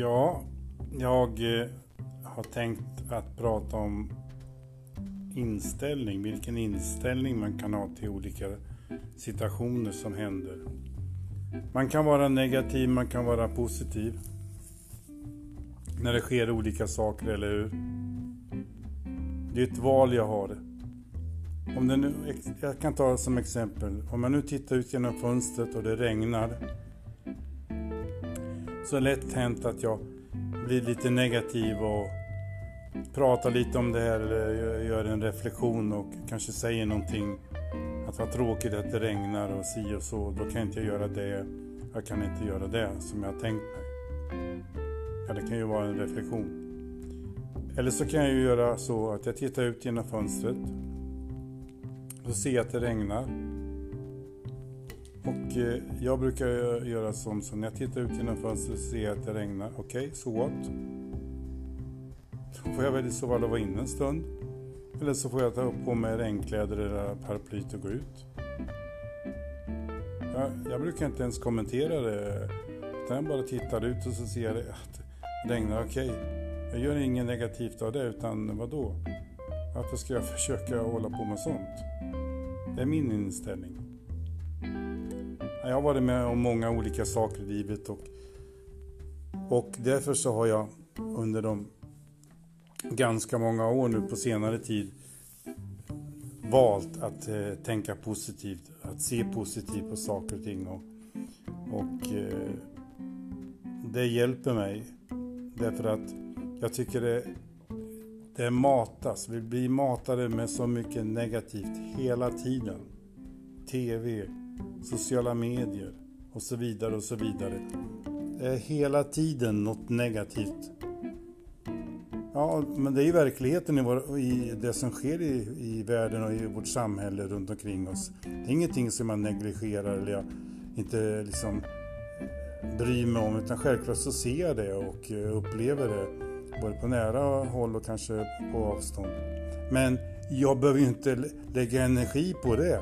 Ja, jag eh, har tänkt att prata om inställning, vilken inställning man kan ha till olika situationer som händer. Man kan vara negativ, man kan vara positiv. När det sker olika saker, eller hur? Det är ett val jag har. Om det nu, jag kan ta som exempel, om jag nu tittar ut genom fönstret och det regnar så är lätt hänt att jag blir lite negativ och pratar lite om det här eller gör en reflektion och kanske säger någonting. Att vad tråkigt att det regnar och si och så. Då kan jag inte göra det. Jag kan inte göra det som jag har tänkt mig. Ja, det kan ju vara en reflektion. Eller så kan jag ju göra så att jag tittar ut genom fönstret. Så ser jag att det regnar. Och eh, jag brukar göra som så när jag tittar ut genom fönstret och ser att det regnar. Okej, okay, so what? Då får jag väl i så fall vara inne en stund. Eller så får jag ta på mig regnkläder eller paraplyet och gå ut. Jag, jag brukar inte ens kommentera det. Utan jag bara tittar ut och så ser jag att ah, det regnar. Okej, okay. jag gör inget negativt av det utan vad då? Varför ska jag försöka hålla på med sånt? Det är min inställning. Jag har varit med om många olika saker i livet och, och därför så har jag under de ganska många år nu på senare tid valt att eh, tänka positivt, att se positivt på saker och ting. Och, och eh, det hjälper mig därför att jag tycker det, det matas. Vi blir matade med så mycket negativt hela tiden. TV, sociala medier och så vidare och så vidare. Det är hela tiden något negativt. Ja, men det är ju verkligheten i, vår, i det som sker i, i världen och i vårt samhälle runt omkring oss. Det är ingenting som man negligerar eller jag inte liksom eh, bryr mig om utan självklart så ser jag det och eh, upplever det både på nära håll och kanske på avstånd. Men jag behöver ju inte lägga energi på det.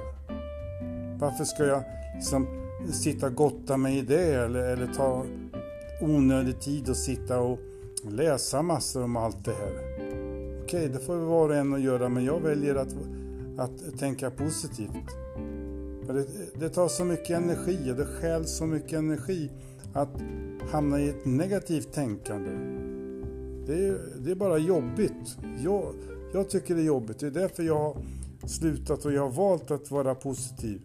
Varför ska jag liksom sitta och gotta mig i det eller, eller ta onödig tid och sitta och läsa massor om allt det här? Okej, okay, det får var och en att göra men jag väljer att, att tänka positivt. Det, det tar så mycket energi och det stjäl så mycket energi att hamna i ett negativt tänkande. Det är, det är bara jobbigt. Jag, jag tycker det är jobbigt. Det är därför jag har slutat och jag har valt att vara positiv.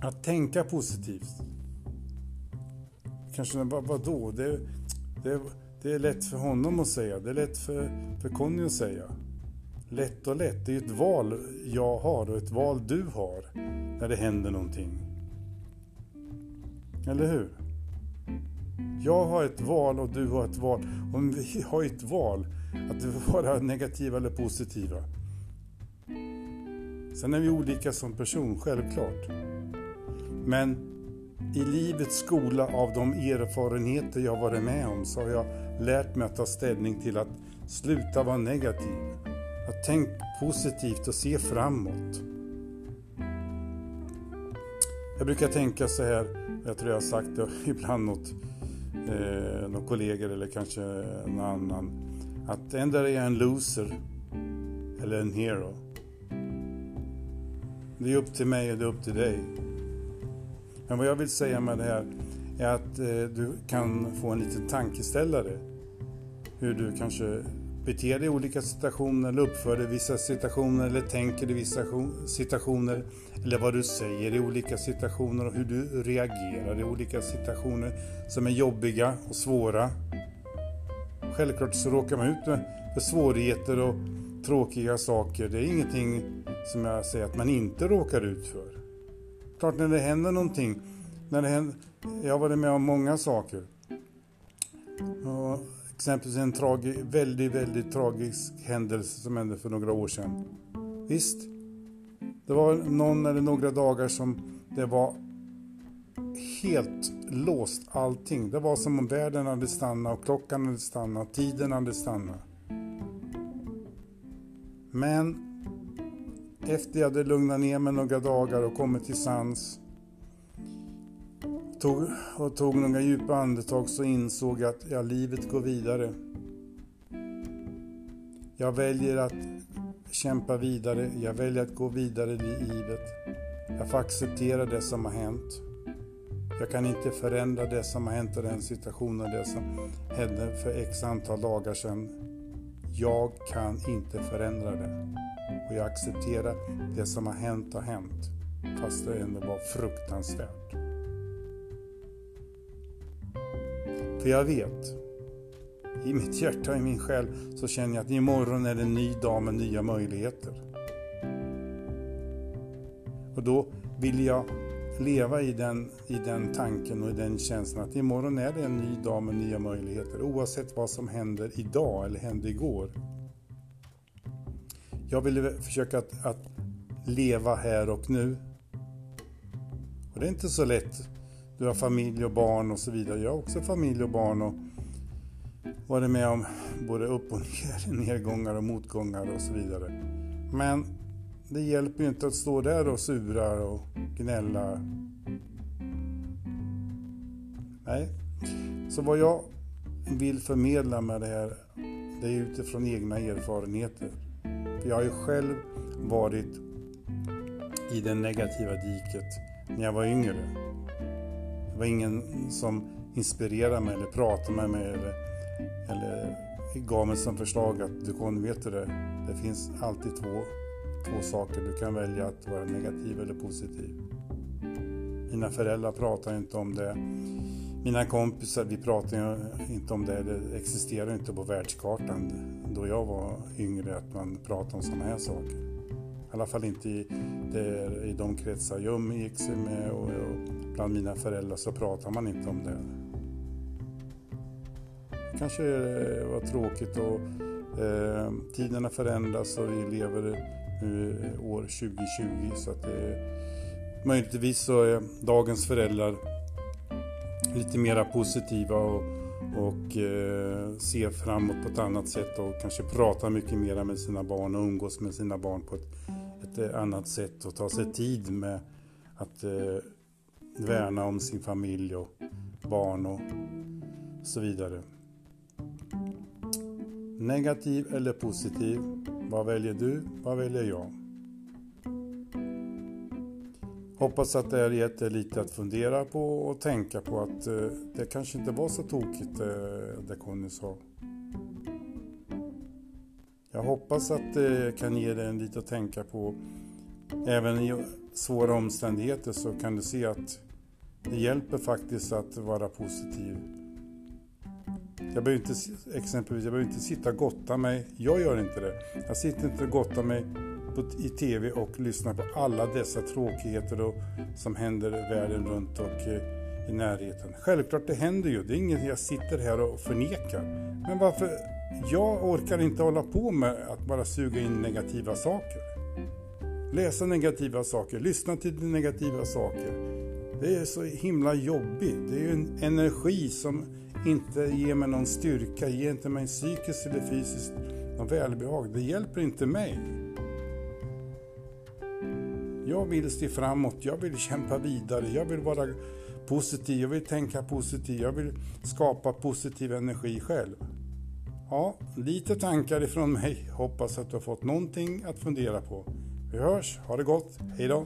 Att tänka positivt. Kanske, vad, vadå? Det, det, det är lätt för honom att säga. Det är lätt för, för Conny att säga. Lätt och lätt. Det är ett val jag har och ett val du har när det händer någonting. Eller hur? Jag har ett val och du har ett val. Om vi har ett val att vara negativa eller positiva. Sen är vi olika som person, självklart. Men i livets skola av de erfarenheter jag varit med om så har jag lärt mig att ta ställning till att sluta vara negativ. Att tänka positivt och se framåt. Jag brukar tänka så här, jag tror jag har sagt det ibland åt eh, några kollegor eller kanske någon annan. Att ändå är jag en loser eller en hero. Det är upp till mig och det är upp till dig. Men vad jag vill säga med det här är att eh, du kan få en liten tankeställare. Hur du kanske beter dig i olika situationer eller uppför dig i vissa situationer eller tänker i vissa situationer. Eller vad du säger i olika situationer och hur du reagerar i olika situationer som är jobbiga och svåra. Självklart så råkar man ut med svårigheter och tråkiga saker. Det är ingenting som jag säger att man inte råkar ut för. Klart när det händer någonting. När det händer, jag har varit med om många saker. Och exempelvis en tragi, väldigt, väldigt tragisk händelse som hände för några år sedan. Visst, det var någon eller några dagar som det var helt låst allting. Det var som om världen hade stannat och klockan hade stannat, tiden hade stannat. Men efter jag hade lugnat ner mig några dagar och kommit till sans tog, och tog några djupa andetag så insåg jag att ja, livet går vidare. Jag väljer att kämpa vidare. Jag väljer att gå vidare i livet. Jag får acceptera det som har hänt. Jag kan inte förändra det som har hänt och den situationen, det som hände för x antal dagar sedan. Jag kan inte förändra det. Och jag accepterar det som har hänt har hänt. Fast det ändå var fruktansvärt. För jag vet, i mitt hjärta, och i min själ, så känner jag att imorgon är det en ny dag med nya möjligheter. Och då vill jag leva i den, i den tanken och i den känslan att imorgon är det en ny dag med nya möjligheter oavsett vad som händer idag eller hände igår. Jag vill försöka att, att leva här och nu. Och det är inte så lätt. Du har familj och barn och så vidare. Jag har också familj och barn och varit med om både upp och ner, nedgångar och motgångar och så vidare. Men det hjälper ju inte att stå där och sura och gnälla. Nej, så vad jag vill förmedla med det här, det är utifrån egna erfarenheter. För jag har ju själv varit i det negativa diket när jag var yngre. Det var ingen som inspirerade mig eller pratade med mig eller, eller gav mig som förslag att du kan vet du det, det finns alltid två två saker. Du kan välja att vara negativ eller positiv. Mina föräldrar pratar inte om det. Mina kompisar, vi pratar inte om det. Det existerar inte på världskartan då jag var yngre att man pratade om sådana här saker. I alla fall inte i, det, i de kretsar jag umgicks med och, och bland mina föräldrar så pratar man inte om det. Det kanske eh, var tråkigt och eh, tiderna förändras och vi lever nu år 2020 så att det, möjligtvis så är dagens föräldrar lite mera positiva och, och eh, ser framåt på ett annat sätt och kanske pratar mycket mera med sina barn och umgås med sina barn på ett, ett eh, annat sätt och tar sig tid med att eh, värna om sin familj och barn och så vidare. Negativ eller positiv? Vad väljer du? Vad väljer jag? Hoppas att det har gett dig lite att fundera på och tänka på att eh, det kanske inte var så tokigt eh, det Conny sa. Jag hoppas att det kan ge dig lite att tänka på. Även i svåra omständigheter så kan du se att det hjälper faktiskt att vara positiv. Jag behöver inte, exempelvis, jag behöver inte sitta och gotta mig. Jag gör inte det. Jag sitter inte och gottar mig på, i TV och lyssnar på alla dessa tråkigheter och, som händer världen runt och eh, i närheten. Självklart, det händer ju. Det är inget jag sitter här och förnekar. Men varför? Jag orkar inte hålla på med att bara suga in negativa saker. Läsa negativa saker, lyssna till negativa saker. Det är så himla jobbigt. Det är ju en energi som inte ger mig någon styrka, ger inte mig psykiskt eller fysiskt någon välbehag. Det hjälper inte mig. Jag vill se framåt, jag vill kämpa vidare, jag vill vara positiv, jag vill tänka positivt, jag vill skapa positiv energi själv. Ja, lite tankar ifrån mig. Hoppas att du har fått någonting att fundera på. Vi hörs, ha det gott, hejdå!